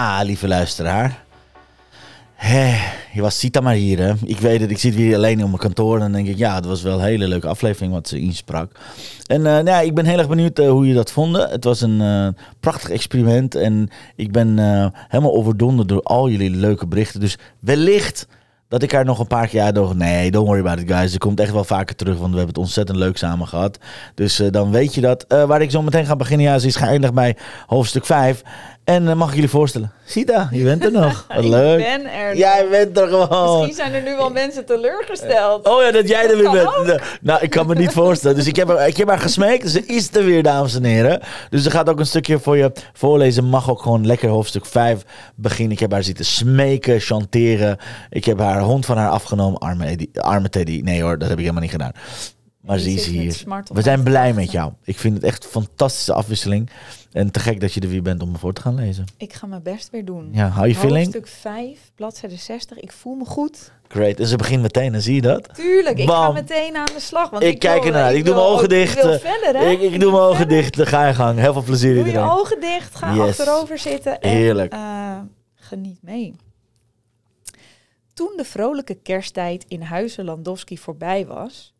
Ja, lieve luisteraar. Je was Sita maar hier, hè. Ik weet het, ik zit weer alleen op mijn kantoor en dan denk ik, ja, het was wel een hele leuke aflevering wat ze insprak. En eh, nou ja, ik ben heel erg benieuwd eh, hoe je dat vond. Het was een eh, prachtig experiment en ik ben helemaal overdonderd door al jullie leuke berichten. Dus wellicht dat ik haar nog een paar keer uitdoog. Nee, don't worry about it, guys. Ze komt echt wel vaker terug, want we hebben het ontzettend leuk samen gehad. Dus dan weet je dat. Waar ik zo meteen ga beginnen, ja, ze is geëindigd bij hoofdstuk 5. En eh, mag ik jullie voorstellen? Sita, je bent er nog. Wat leuk. Ik ben er. Jij bent er gewoon. Misschien zijn er nu wel mensen teleurgesteld. Oh ja, dat jij er weer bent. ook. Nou, Nou, ik kan me niet voorstellen. Dus ik heb, haar- ik heb haar gesmeekt. Ze is er weer, dames en heren. Dus ze gaat ook een stukje voor je voorlezen. Mag ook gewoon lekker hoofdstuk 5 beginnen. Ik heb haar zitten smeken, chanteren. Ik heb haar hond van haar afgenomen. Arme, Eddie, arme Teddy. Nee hoor, dat heb ik helemaal niet gedaan. Maar ze is hier. We zijn blij met jou. Ik vind het echt een fantastische afwisseling. En te gek dat je er weer bent om me voor te gaan lezen. Ik ga mijn best weer doen. Ja, hou je feeling? Hoofdstuk 5, bladzijde 60. Ik voel me goed. Great. En ze begint meteen, dan zie je dat? Tuurlijk, ik ga meteen aan de slag. Want Ik, ik, kijk ernaar. eh, Ik, doe mijn ogen dicht. Ik eh, verder, hè? Ik, ik doe mijn ogen dicht. Dan ga je gang. Heel veel plezier Doe je iedereen. ogen dicht. Ga Yes. achterover zitten. En, Heerlijk. eh, geniet mee. Toen de vrolijke kersttijd in Huizen Landowski voorbij was,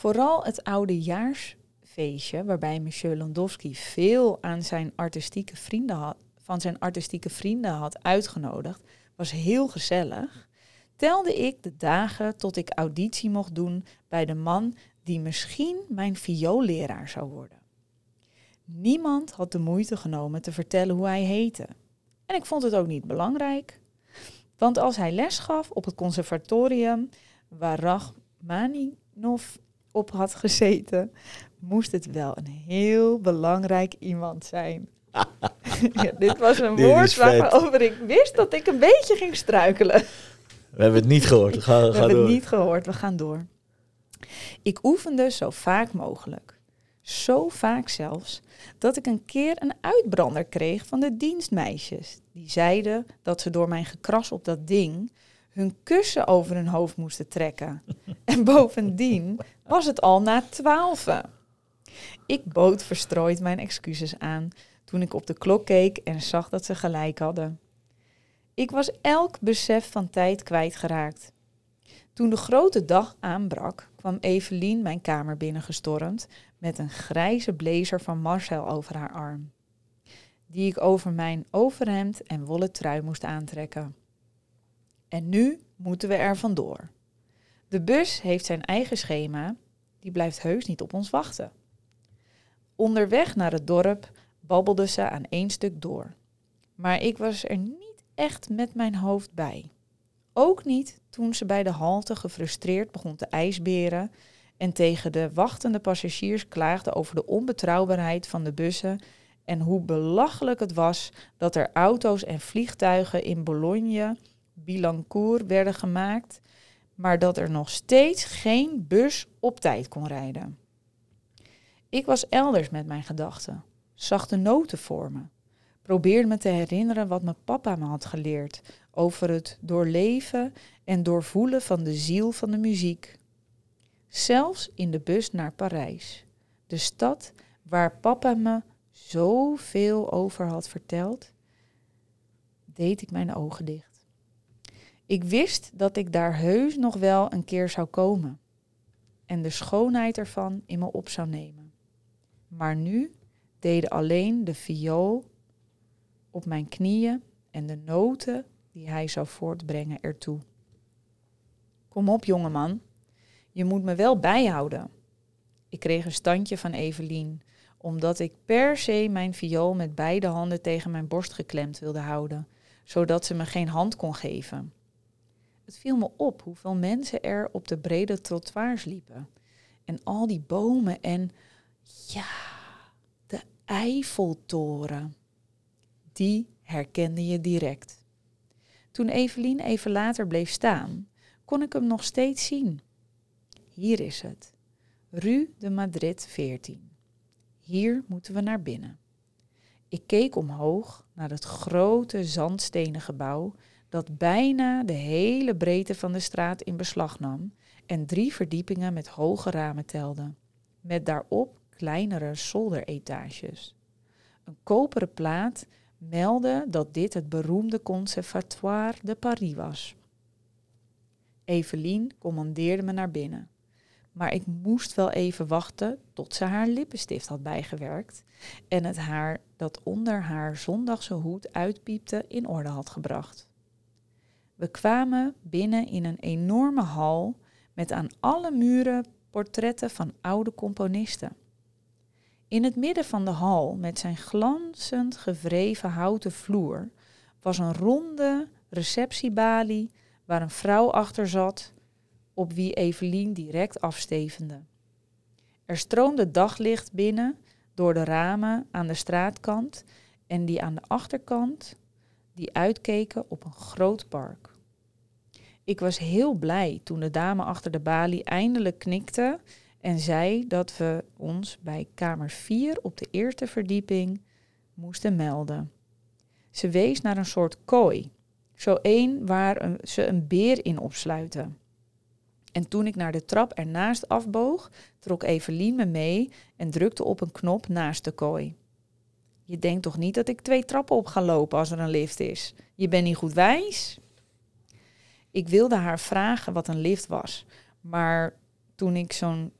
vooral het oudejaarsfeestje, waarbij monsieur Landowski veel aan zijn artistieke vrienden van zijn artistieke vrienden had uitgenodigd, was heel gezellig, telde ik de dagen tot ik auditie mocht doen bij de man die misschien mijn vioolleraar zou worden. Niemand had de moeite genomen te vertellen hoe hij heette. En ik vond het ook niet belangrijk. Want als hij les gaf op het conservatorium waar Rachmaninov op had gezeten, moest het wel een heel belangrijk iemand zijn. ja, dit was een Dit woord waarover ik wist dat ik een beetje ging struikelen. We hebben het niet gehoord. Ga, We ga hebben door. het niet gehoord, we gaan door. Ik oefende zo vaak mogelijk. Zo vaak zelfs dat ik een keer een uitbrander kreeg van de dienstmeisjes. Die zeiden dat ze door mijn gekras op dat ding hun kussen over hun hoofd moesten trekken. En bovendien was het al na twaalfen. Ik bood verstrooid mijn excuses aan toen ik op de klok keek en zag dat ze gelijk hadden. Ik was elk besef van tijd kwijtgeraakt. Toen de grote dag aanbrak, kwam Evelien mijn kamer binnengestormd met een grijze blazer van Marcel over haar arm, die ik over mijn overhemd en wollen trui moest aantrekken. En nu moeten we er vandoor. De bus heeft zijn eigen schema, die blijft heus niet op ons wachten. Onderweg naar het dorp babbelde ze aan één stuk door. Maar ik was er niet echt met mijn hoofd bij. Ook niet toen ze bij de halte gefrustreerd begon te ijsberen en tegen de wachtende passagiers klaagde over de onbetrouwbaarheid van de bussen en hoe belachelijk het was dat er auto's en vliegtuigen in Bologne, Bilancourt werden gemaakt, maar dat er nog steeds geen bus op tijd kon rijden. Ik was elders met mijn gedachten, zag de noten voor me, probeerde me te herinneren wat mijn papa me had geleerd over het doorleven en doorvoelen van de ziel van de muziek. Zelfs in de bus naar Parijs, de stad waar papa me zoveel over had verteld, deed ik mijn ogen dicht. Ik wist dat ik daar heus nog wel een keer zou komen en de schoonheid ervan in me op zou nemen. Maar nu deden alleen de viool op mijn knieën en de noten die hij zou voortbrengen ertoe. Kom op, jongeman, je moet me wel bijhouden. Ik kreeg een standje van Evelien, omdat ik per se mijn viool met beide handen tegen mijn borst geklemd wilde houden, zodat ze me geen hand kon geven. Het viel me op hoeveel mensen er op de brede trottoirs liepen. En al die bomen en ja, Eiffeltoren. Die herkende je direct. Toen Evelien even later bleef staan, kon ik hem nog steeds zien. Hier is het. Rue de Madrid 14. Hier moeten we naar binnen. Ik keek omhoog naar het grote zandstenen gebouw dat bijna de hele breedte van de straat in beslag nam en drie verdiepingen met hoge ramen telde, met daarop kleinere zolderetages. Een koperen plaat meldde dat dit het beroemde Conservatoire de Paris was. Evelien commandeerde me naar binnen. Maar ik moest wel even wachten tot ze haar lippenstift had bijgewerkt en het haar dat onder haar zondagse hoed uitpiepte in orde had gebracht. We kwamen binnen in een enorme hal met aan alle muren portretten van oude componisten. In het midden van de hal, met zijn glanzend gevreven houten vloer, was een ronde receptiebalie waar een vrouw achter zat, op wie Evelien direct afstevende. Er stroomde daglicht binnen door de ramen aan de straatkant en die aan de achterkant, die uitkeken op een groot park. Ik was heel blij toen de dame achter de balie eindelijk knikte en zei dat we ons bij kamer 4 op de eerste verdieping moesten melden. Ze wees naar een soort kooi, zo één waar ze een beer in opsluiten. En toen ik naar de trap ernaast afboog, trok Evelien me mee en drukte op een knop naast de kooi. Je denkt toch niet dat ik twee trappen op ga lopen als er een lift is? Je bent niet goed wijs? Ik wilde haar vragen wat een lift was, maar toen ik zo'n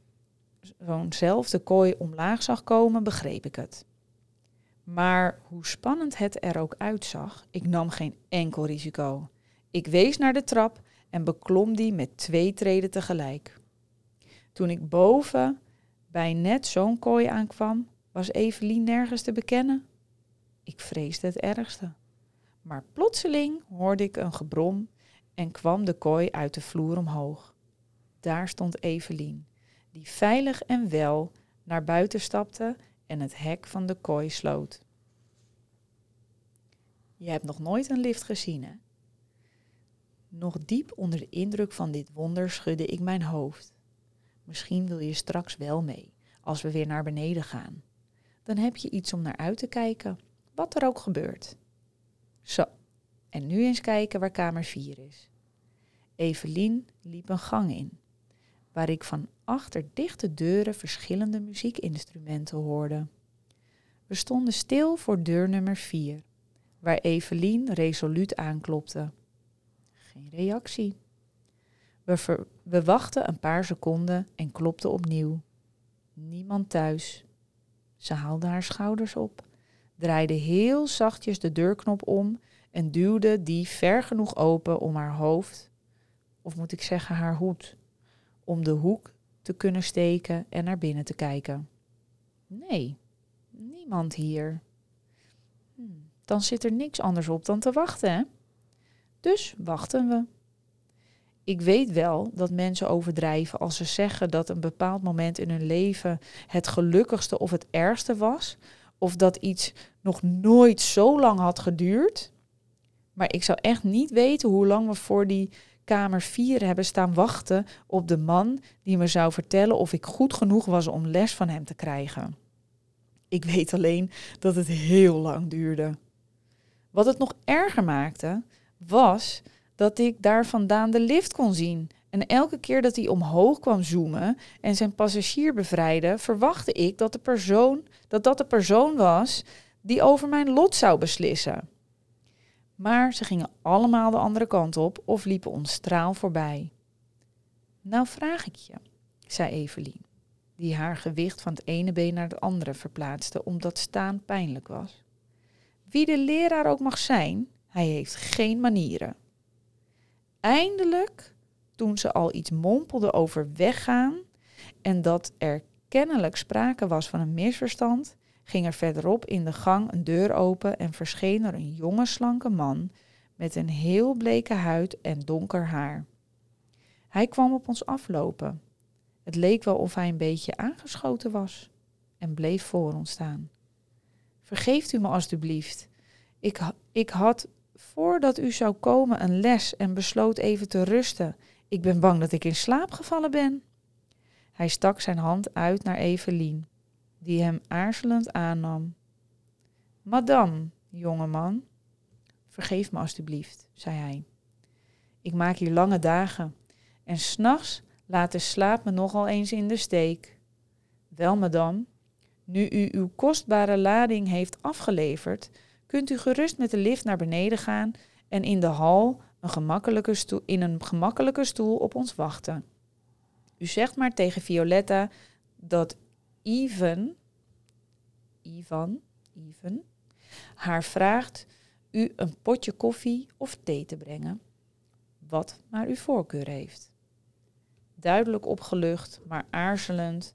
zo'nzelfde kooi omlaag zag komen, begreep ik het. Maar hoe spannend het er ook uitzag, ik nam geen enkel risico. Ik wees naar de trap en beklom die met twee treden tegelijk. Toen ik boven bij net zo'n kooi aankwam, was Evelien nergens te bekennen. Ik vreesde het ergste. Maar plotseling hoorde ik een gebrom en kwam de kooi uit de vloer omhoog. Daar stond Evelien die veilig en wel naar buiten stapte en het hek van de kooi sloot. Je hebt nog nooit een lift gezien, hè? Nog diep onder de indruk van dit wonder schudde ik mijn hoofd. Misschien wil je straks wel mee, als we weer naar beneden gaan. Dan heb je iets om naar uit te kijken, wat er ook gebeurt. Zo, en nu eens kijken waar kamer 4 is. Evelien liep een gang in waar ik van achter dichte deuren verschillende muziekinstrumenten hoorde. We stonden stil voor deur nummer 4, waar Evelien resoluut aanklopte. Geen reactie. We, we wachten een paar seconden en klopten opnieuw. Niemand thuis. Ze haalde haar schouders op, draaide heel zachtjes de deurknop om en duwde die ver genoeg open om haar hoofd, of moet ik zeggen haar hoed, om de hoek te kunnen steken en naar binnen te kijken. Nee, niemand hier. Hm, dan zit er niks anders op dan te wachten, hè? Dus wachten we. Ik weet wel dat mensen overdrijven als ze zeggen dat een bepaald moment in hun leven het gelukkigste of het ergste was, of dat iets nog nooit zo lang had geduurd. Maar ik zou echt niet weten hoe lang we voor die kamer 4 hebben staan wachten op de man die me zou vertellen of ik goed genoeg was om les van hem te krijgen. Ik weet alleen dat het heel lang duurde. Wat het nog erger maakte, was dat ik daar vandaan de lift kon zien. En elke keer dat hij omhoog kwam zoomen en zijn passagier bevrijdde, verwachtte ik dat de persoon, dat, dat de persoon was die over mijn lot zou beslissen. Maar ze gingen allemaal de andere kant op of liepen ons straal voorbij. Nou vraag ik je, zei Evelien, die haar gewicht van het ene been naar het andere verplaatste omdat staan pijnlijk was. Wie de leraar ook mag zijn, hij heeft geen manieren. Eindelijk, toen ze al iets mompelde over weggaan en dat er kennelijk sprake was van een misverstand, ging er verderop in de gang een deur open en verscheen er een jonge slanke man met een heel bleke huid en donker haar. Hij kwam op ons aflopen. Het leek wel of hij een beetje aangeschoten was en bleef voor ons staan. Vergeeft u me alstublieft. Ik, ik had voordat u zou komen een les en besloot even te rusten. Ik ben bang dat ik in slaap gevallen ben. Hij stak zijn hand uit naar Evelien, die hem aarzelend aannam. Madame, jongeman, vergeef me alstublieft, zei hij. Ik maak hier lange dagen en s'nachts laat de slaap me nogal eens in de steek. Wel, madame, nu u uw kostbare lading heeft afgeleverd, kunt u gerust met de lift naar beneden gaan en in de hal een gemakkelijke stoel, in een gemakkelijke stoel op ons wachten. U zegt maar tegen Violetta dat Ivan, Ivan, Ivan, haar vraagt u een potje koffie of thee te brengen, wat maar uw voorkeur heeft. Duidelijk opgelucht, maar aarzelend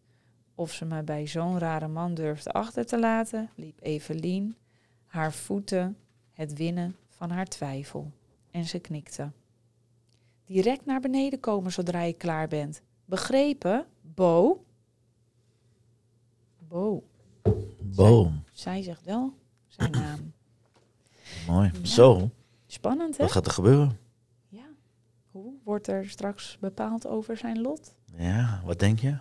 of ze me bij zo'n rare man durfde achter te laten, liep Evelien haar voeten het winnen van haar twijfel. En ze knikte. Direct naar beneden komen zodra je klaar bent. Begrepen, Bo? Bo. Boom. Zij zegt wel zijn naam. Mooi. Ja. Zo, Spannend, hè? wat gaat er gebeuren? Ja. Hoe wordt er straks bepaald over zijn lot? Ja, wat denk je?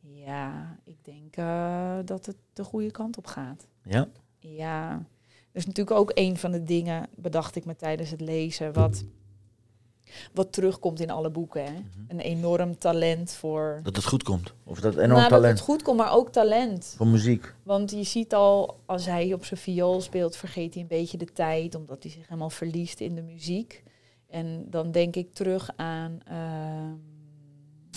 Ja, ik denk eh, dat het de goede kant op gaat. Ja? Ja, dat is natuurlijk ook een van de dingen, bedacht ik me tijdens het lezen, wat, wat terugkomt in alle boeken. Hè? Een enorm talent voor. Dat het goed komt. Of dat enorm nou, dat talent het goed komt, maar ook talent. voor muziek. Want je ziet al, als hij op zijn viool speelt, vergeet hij een beetje de tijd, omdat hij zich helemaal verliest in de muziek. En dan denk ik terug aan, ehm,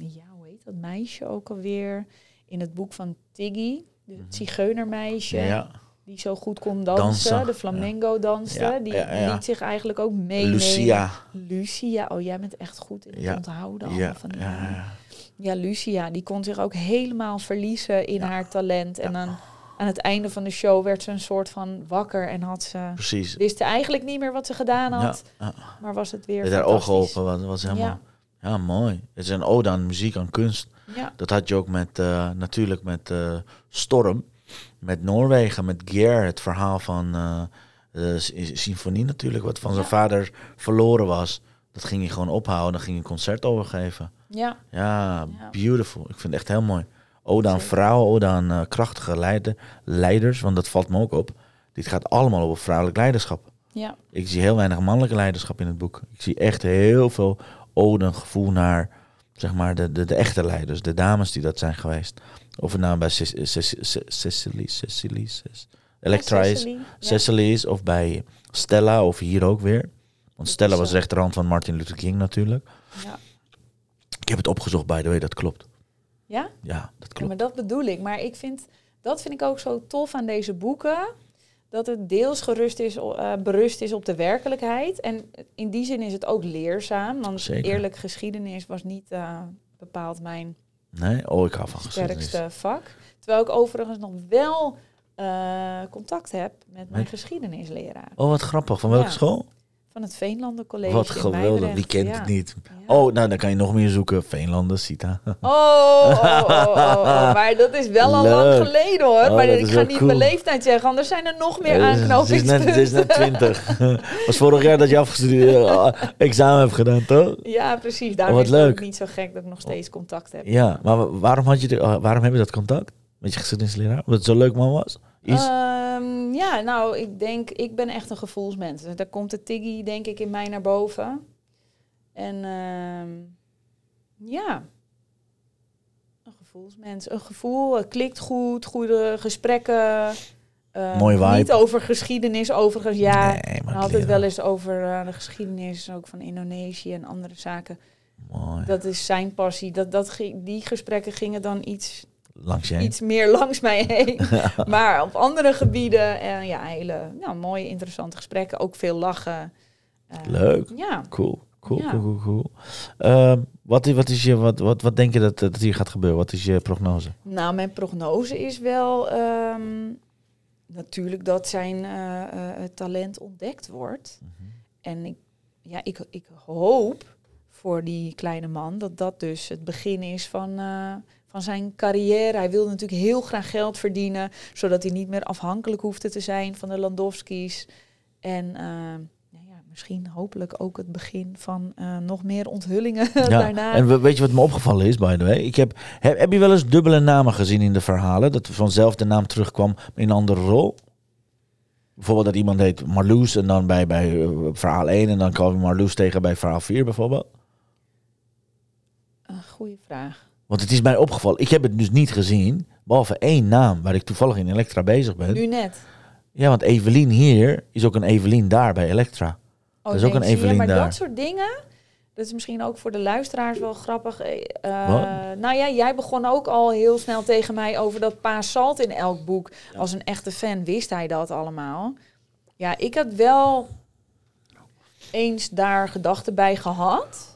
ja, hoe heet dat meisje ook alweer? In het boek van Tiggy, de Mhm. zigeunermeisje, Ja. Die zo goed kon dansen, Dansen, de flamenco dansen. Ja, Die, liet zich eigenlijk ook meenemen. Lucia. Lucia, oh jij bent echt goed in het onthouden. Allemaal van die ja, namen. ja. Ja, Lucia, die kon zich ook helemaal verliezen in Ja. haar talent. En dan aan het einde van de show werd ze een soort van wakker en had ze... precies. Wist ze eigenlijk niet meer wat ze gedaan had, Ja, maar was het weer ja. Haar ogen open, was, was helemaal... Ja. Ja. mooi. Het is een ode aan muziek, aan kunst. Dat had je ook met, eh, natuurlijk met eh, Storm. Met Noorwegen, met Gear. Het verhaal van eh, de sy- symfonie natuurlijk, wat van zijn vader verloren was. Dat ging hij gewoon ophouden. Dan ging hij een concert overgeven. ja, Ja, Ja. beautiful. Ik vind het echt heel mooi. Ode aan vrouwen, ode aan eh, krachtige leider, leiders. Want dat valt me ook op. Dit gaat allemaal over vrouwelijk leiderschap. ja, Ik zie heel weinig mannelijke leiderschap in het boek. Ik zie echt heel veel ode gevoel naar zeg maar, de, de, de echte leiders. De dames die dat zijn geweest. Nou bij Cec- Cec- Cec- Cecily, Cecily, Cec- Electra is, Cecily, ja. Cecily is. Of bij Stella of hier ook weer. Want Stella was rechterhand van Martin Luther King natuurlijk. Ja. Ik heb het opgezocht, by the way, dat klopt. Ja? Ja, dat Ja, klopt. maar dat bedoel ik. Maar ik vind, dat vind ik ook zo tof aan deze boeken. Dat het deels gerust is, eh, berust is op de werkelijkheid. En in die zin is het ook leerzaam. Want Zeker. eerlijk geschiedenis was niet eh, bepaald mijn Nee? Oh, ik hou van geschiedenis. sterkste vak. Terwijl ik overigens nog wel eh, contact heb met mijn geschiedenisleraar. Oh, wat grappig. Van welke Ja. school? Van het Veenlanden College Wat geweldig. Wie kent Ja. het niet? Ja. Oh, nou, dan kan je nog meer zoeken. Veenlanden, Sita. Oh, oh, oh, oh, oh. maar dat is wel al lang geleden hoor. Maar ik ga niet cool. mijn leeftijd zeggen, anders zijn er nog meer Eh, aanknopingspunten. net, ze is net 20. was vorig jaar dat je afgestudeerd eh, examen hebt gedaan, toch? Ja, precies. Daarom is het ook leuk. niet zo gek dat ik nog steeds contact heb. Ja, maar wa- waarom, had je de, waarom heb je dat contact met je geschiedenisleraar? Omdat het zo'n leuk man was? Ehm, ja, nou, ik denk, ik ben echt een gevoelsmens. Dus daar komt de Tiggy, denk ik, in mij naar boven. En ehm, ja, een gevoelsmens. Een gevoel, het klikt goed, goede gesprekken. Ehm, vibe. Niet over geschiedenis, overigens. Ja, nee, maar leren. wel eens over eh, de geschiedenis ook van Indonesië en andere zaken. Mooi. Dat is zijn passie. Dat, dat, die gesprekken gingen dan iets Langs je heen. iets meer langs mij heen. maar op andere gebieden, eh, ja, hele nou, mooie, interessante gesprekken. Ook veel lachen. Eh, Leuk. Ja, Cool. Cool, Ja. cool, cool, cool. Ehm, wat, wat, is je, wat, wat, wat denk je dat, dat hier gaat gebeuren? Wat is je prognose? nou, mijn prognose is wel ehm, natuurlijk dat zijn eh, talent ontdekt wordt. Mhm. En ik, ja, ik, ik hoop voor die kleine man. Dat dat dus het begin is van, van zijn carrière. Hij wilde natuurlijk heel graag geld verdienen, zodat hij niet meer afhankelijk hoefde te zijn van de Landowski's. En eh, nou ja, misschien hopelijk ook het begin van eh, nog meer onthullingen Ja, daarna. en we- weet je wat me opgevallen is, by the way? Ik heb, heb, heb je wel eens dubbele namen gezien in de verhalen? Dat vanzelf de naam terugkwam in een andere rol? Bijvoorbeeld dat iemand heet Marloes en dan bij, bij eh, verhaal 1 en dan kwam Marloes tegen bij verhaal 4 bijvoorbeeld. Een goede vraag. Want het is mij opgevallen. Ik heb het dus niet gezien, behalve één naam waar ik toevallig in Elektra bezig ben. Nu net. Ja, want Evelien hier is ook een Evelien daar bij Elektra. Oh, Er is ook een ja, Evelien maar daar. dat soort dingen, dat is misschien ook voor de luisteraars wel grappig. eh, eh, nou ja, jij begon ook al heel snel tegen mij over dat Pa Salt in elk boek. Als een echte fan wist hij dat allemaal. Ja, ik had wel eens daar gedachten bij gehad.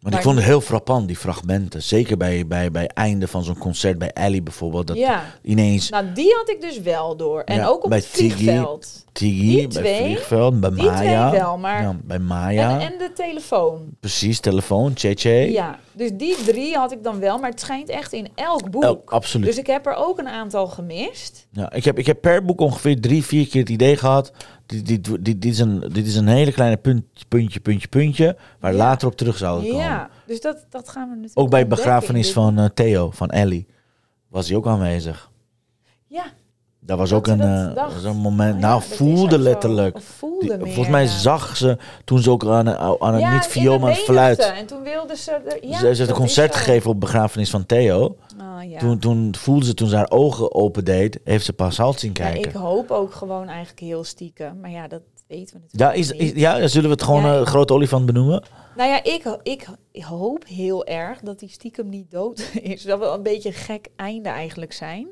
Maar, Maar ik vond het heel frappant, die fragmenten. Zeker bij, bij, bij einde van zo'n concert bij Ellie bijvoorbeeld. Dat ja, ineens nou die had ik dus wel door. En Ja, ook op bij het vliegveld. Tiggy, Die bij twee, Vliegveld, bij Die Maya. twee wel, maar... Ja, bij Maya. En, en de telefoon. Precies, telefoon, Cheche. Ja, dus die drie had ik dan wel, maar het schijnt echt in elk boek. Oh, absoluut. Dus ik heb er ook een aantal gemist. Ja, ik, heb, ik heb per boek ongeveer drie, vier keer het idee gehad. Dit, dit, dit, dit, is, een, dit is een hele kleine punt, puntje, puntje, puntje. Waar Ja. later op terug zouden komen. Ja, dus dat, dat gaan we natuurlijk Ook bij begrafenis van eh, Theo, van Ellie. Was hij ook aanwezig. Ja, Daar was Dat ook een, dat was een moment. Oh ja, nou, dat voelde letterlijk. Of voelde Die- meer, volgens mij ja. zag ze toen ze ook aan, aan Ja, niet viool, maar fluit. En toen wilde ze... er- ja, ze, heeft dat een concert gegeven op begrafenis van Theo. Ja. Toen, toen voelde ze, toen ze haar ogen opendeed, heeft ze pas halt zien Ja, kijken. ik hoop ook gewoon eigenlijk heel stiekem. Maar ja, dat weten we Ja, natuurlijk is, is, ja, zullen we het gewoon Ja, een grote olifant benoemen? Nou ja, ik, ik, ik hoop heel erg dat die stiekem niet dood is. Dat wil een beetje een gek einde eigenlijk zijn.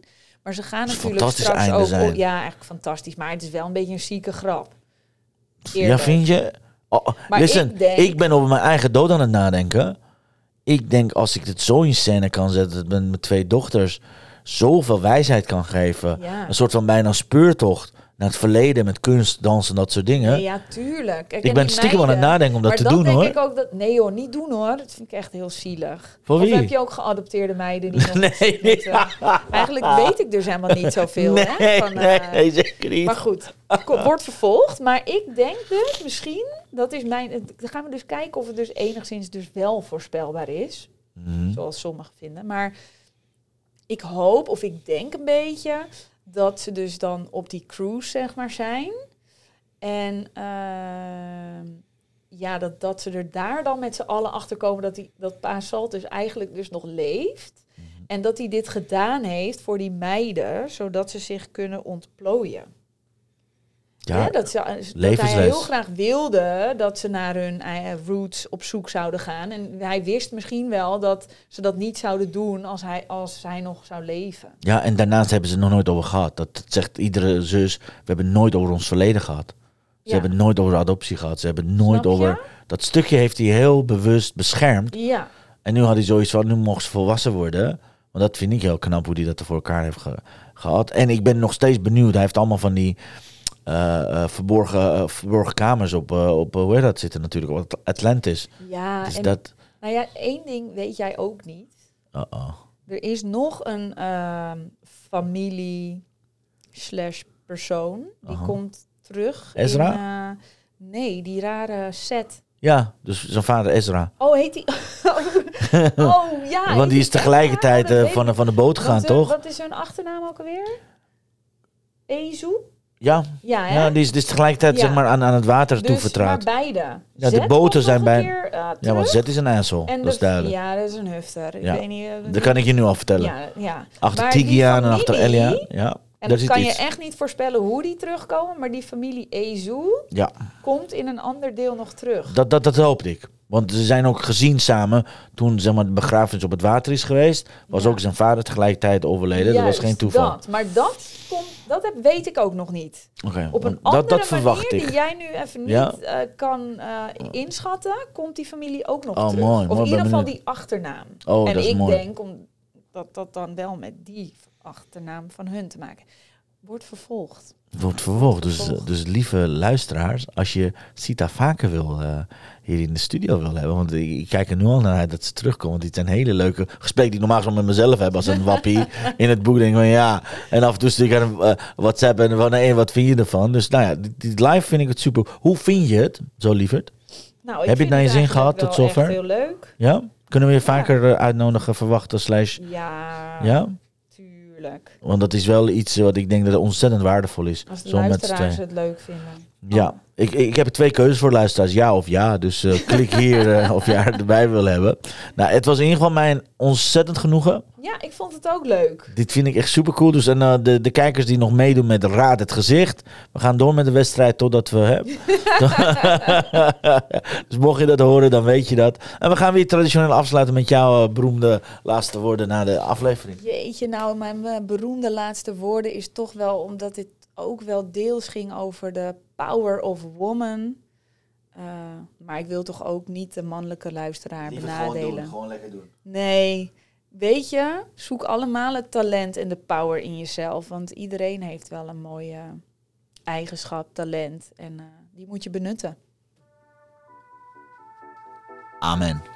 Maar ze gaan natuurlijk fantastisch straks ook... zijn. ja, eigenlijk fantastisch. Maar het is wel een beetje een zieke grap. Ja, vind je? Oh, Maar listen, ik ik, denk- ben over mijn eigen dood aan het nadenken. Ik denk als ik het zo in scène kan zetten, dat mijn mijn twee dochters zoveel wijsheid kan geven. Ja. Een soort van bijna speurtocht naar het verleden met kunst, dansen, dat soort dingen. Nee, ja, tuurlijk. Kijk, ik en ben stiekem aan het nadenken om dat maar te dan doen denk hoor. ik ook dat... Nee hoor, niet doen hoor. Dat vind ik echt heel zielig. Voor of wie? heb je ook geadopteerde meiden die nog... Nee, met, eigenlijk weet ik dus helemaal niet zoveel. nee, hè, van, nee, eh, nee, zeker niet. Maar goed, wordt vervolgd. Maar ik denk dus misschien, dat is mijn. Dan gaan we dus kijken of het dus enigszins dus wel voorspelbaar is. Mhm. Zoals sommigen vinden. Maar ik hoop, of ik denk een beetje, dat ze dus dan op die cruise, zeg maar, zijn. En ehm, ja, dat, dat ze er daar dan met z'n allen achter komen dat, die, dat Pa Salt dus eigenlijk dus nog leeft. Mhm. En dat hij dit gedaan heeft voor die meiden, zodat ze zich kunnen ontplooien. Ja, Ja, dat, ze, dat hij heel graag wilde dat ze naar hun eh, roots op zoek zouden gaan. En hij wist misschien wel dat ze dat niet zouden doen als hij, als hij nog zou leven. ja, en daarnaast hebben ze het nog nooit over gehad. Dat zegt iedere zus. We hebben nooit over ons verleden gehad. Ze Ja. hebben nooit over adoptie gehad. Ze hebben nooit over... Dat stukje heeft hij heel bewust beschermd. Ja, En nu had hij zoiets van, nu mocht ze volwassen worden. Want dat vind ik heel knap hoe hij dat er voor elkaar heeft ge- gehad. En ik ben nog steeds benieuwd. Hij heeft allemaal van die eh, eh, verborgen, eh, verborgen kamers op, op hoe heet dat zitten natuurlijk, op At- Atlantis. ja. dus en, dat... nou ja, één ding weet jij ook niet. Uh-oh. Er is nog een ehm, familie slash persoon. Die Aha. komt terug. Ezra? In, nee, die rare set. Ja, dus zijn vader Ezra. Oh, heet die? oh, ja. heet Want die is tegelijkertijd van, van de boot gegaan, toch? Wat is hun achternaam ook alweer? Ezu? Ja, Ja, hè? ja die, is, is tegelijkertijd Ja. zeg maar aan, aan het water dus, maar toevertrouwd. beide. Ja, de boten zijn bij- keer, eh, Ja, want. Zet is een asshole, En dat is de- duidelijk. Ja, dat is een hufter. Ik Ja. weet niet, eh, Dat kan ik je nu al vertellen. Ja, ja. Achter Maar die Tigi aan en achter Elia. Ja, En zit kan iets. je echt niet voorspellen hoe die terugkomen, maar die familie Ezu Ja, komt in een ander deel nog terug. dat, dat, dat hoopte ik. Want ze zijn ook gezien samen toen zeg maar, de begrafenis op het water is geweest. Was Ja. ook zijn vader tegelijkertijd overleden. dat was geen toeval. Dat. Maar dat, komt, dat heb, weet ik ook nog niet. Op een andere dat, dat manier die ik. jij nu even niet Ja. eh, kan eh, inschatten, komt die familie ook nog Oh, terug. mooi, of mooi, in ieder geval die achternaam. Oh, en dat is ik mooi. denk om, dat dat dan wel met die achternaam van hun te maken wordt vervolgd. Wordt vervolgd. Dus, dus lieve luisteraars, als je Sita vaker wil eh, hier in de studio wil hebben. Want ik, kijk er nu al naar uit dat ze terugkomt. Want dit zijn hele leuke gesprekken die ik normaal gesproken met mezelf heb als een wappie in het boek. Denk van ja. En af en toe stuur ik aan eh, WhatsApp en van nee, wat vind je ervan? Dus nou ja, die, die live vind ik het super. Hoe vind je het, zo lieverd? Nou, ik Heb je het naar je zin gehad tot echt zover? heel leuk. Ja? Kunnen we je vaker eh, uitnodigen, verwachten, slash... Ja, Ja? tuurlijk. Want dat is wel iets wat ik denk dat ontzettend waardevol is. Als de Zo luisteraars het leuk vinden. Ja, ik, ik heb twee keuzes voor luisteraars. Ja of ja. Dus eh, klik hier eh, of je haar erbij wil hebben. Nou, het was in ieder geval mijn ontzettend genoegen. Ja, ik vond het ook leuk. Dit vind ik echt super cool. Dus en, eh, de, de kijkers die nog meedoen met Raad het Gezicht. We gaan door met de wedstrijd totdat we... Hè, dus mocht je dat horen, dan weet je dat. En we gaan weer traditioneel afsluiten met jouw beroemde laatste woorden na de aflevering. Jeetje, nou, mijn eh, beroemde laatste woorden is toch wel omdat dit ook wel deels ging over de power of woman. Eh, maar ik wil toch ook niet de mannelijke luisteraar benadelen. Gewoon lekker doen. Nee, weet je, zoek allemaal het talent en de power in jezelf. Want iedereen heeft wel een mooie eigenschap, talent. En eh, die moet je benutten. Amen.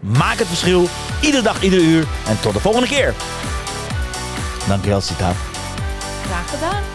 Maak het verschil, iedere dag, iedere uur. En tot de volgende keer. Dankjewel, Sita. Graag gedaan.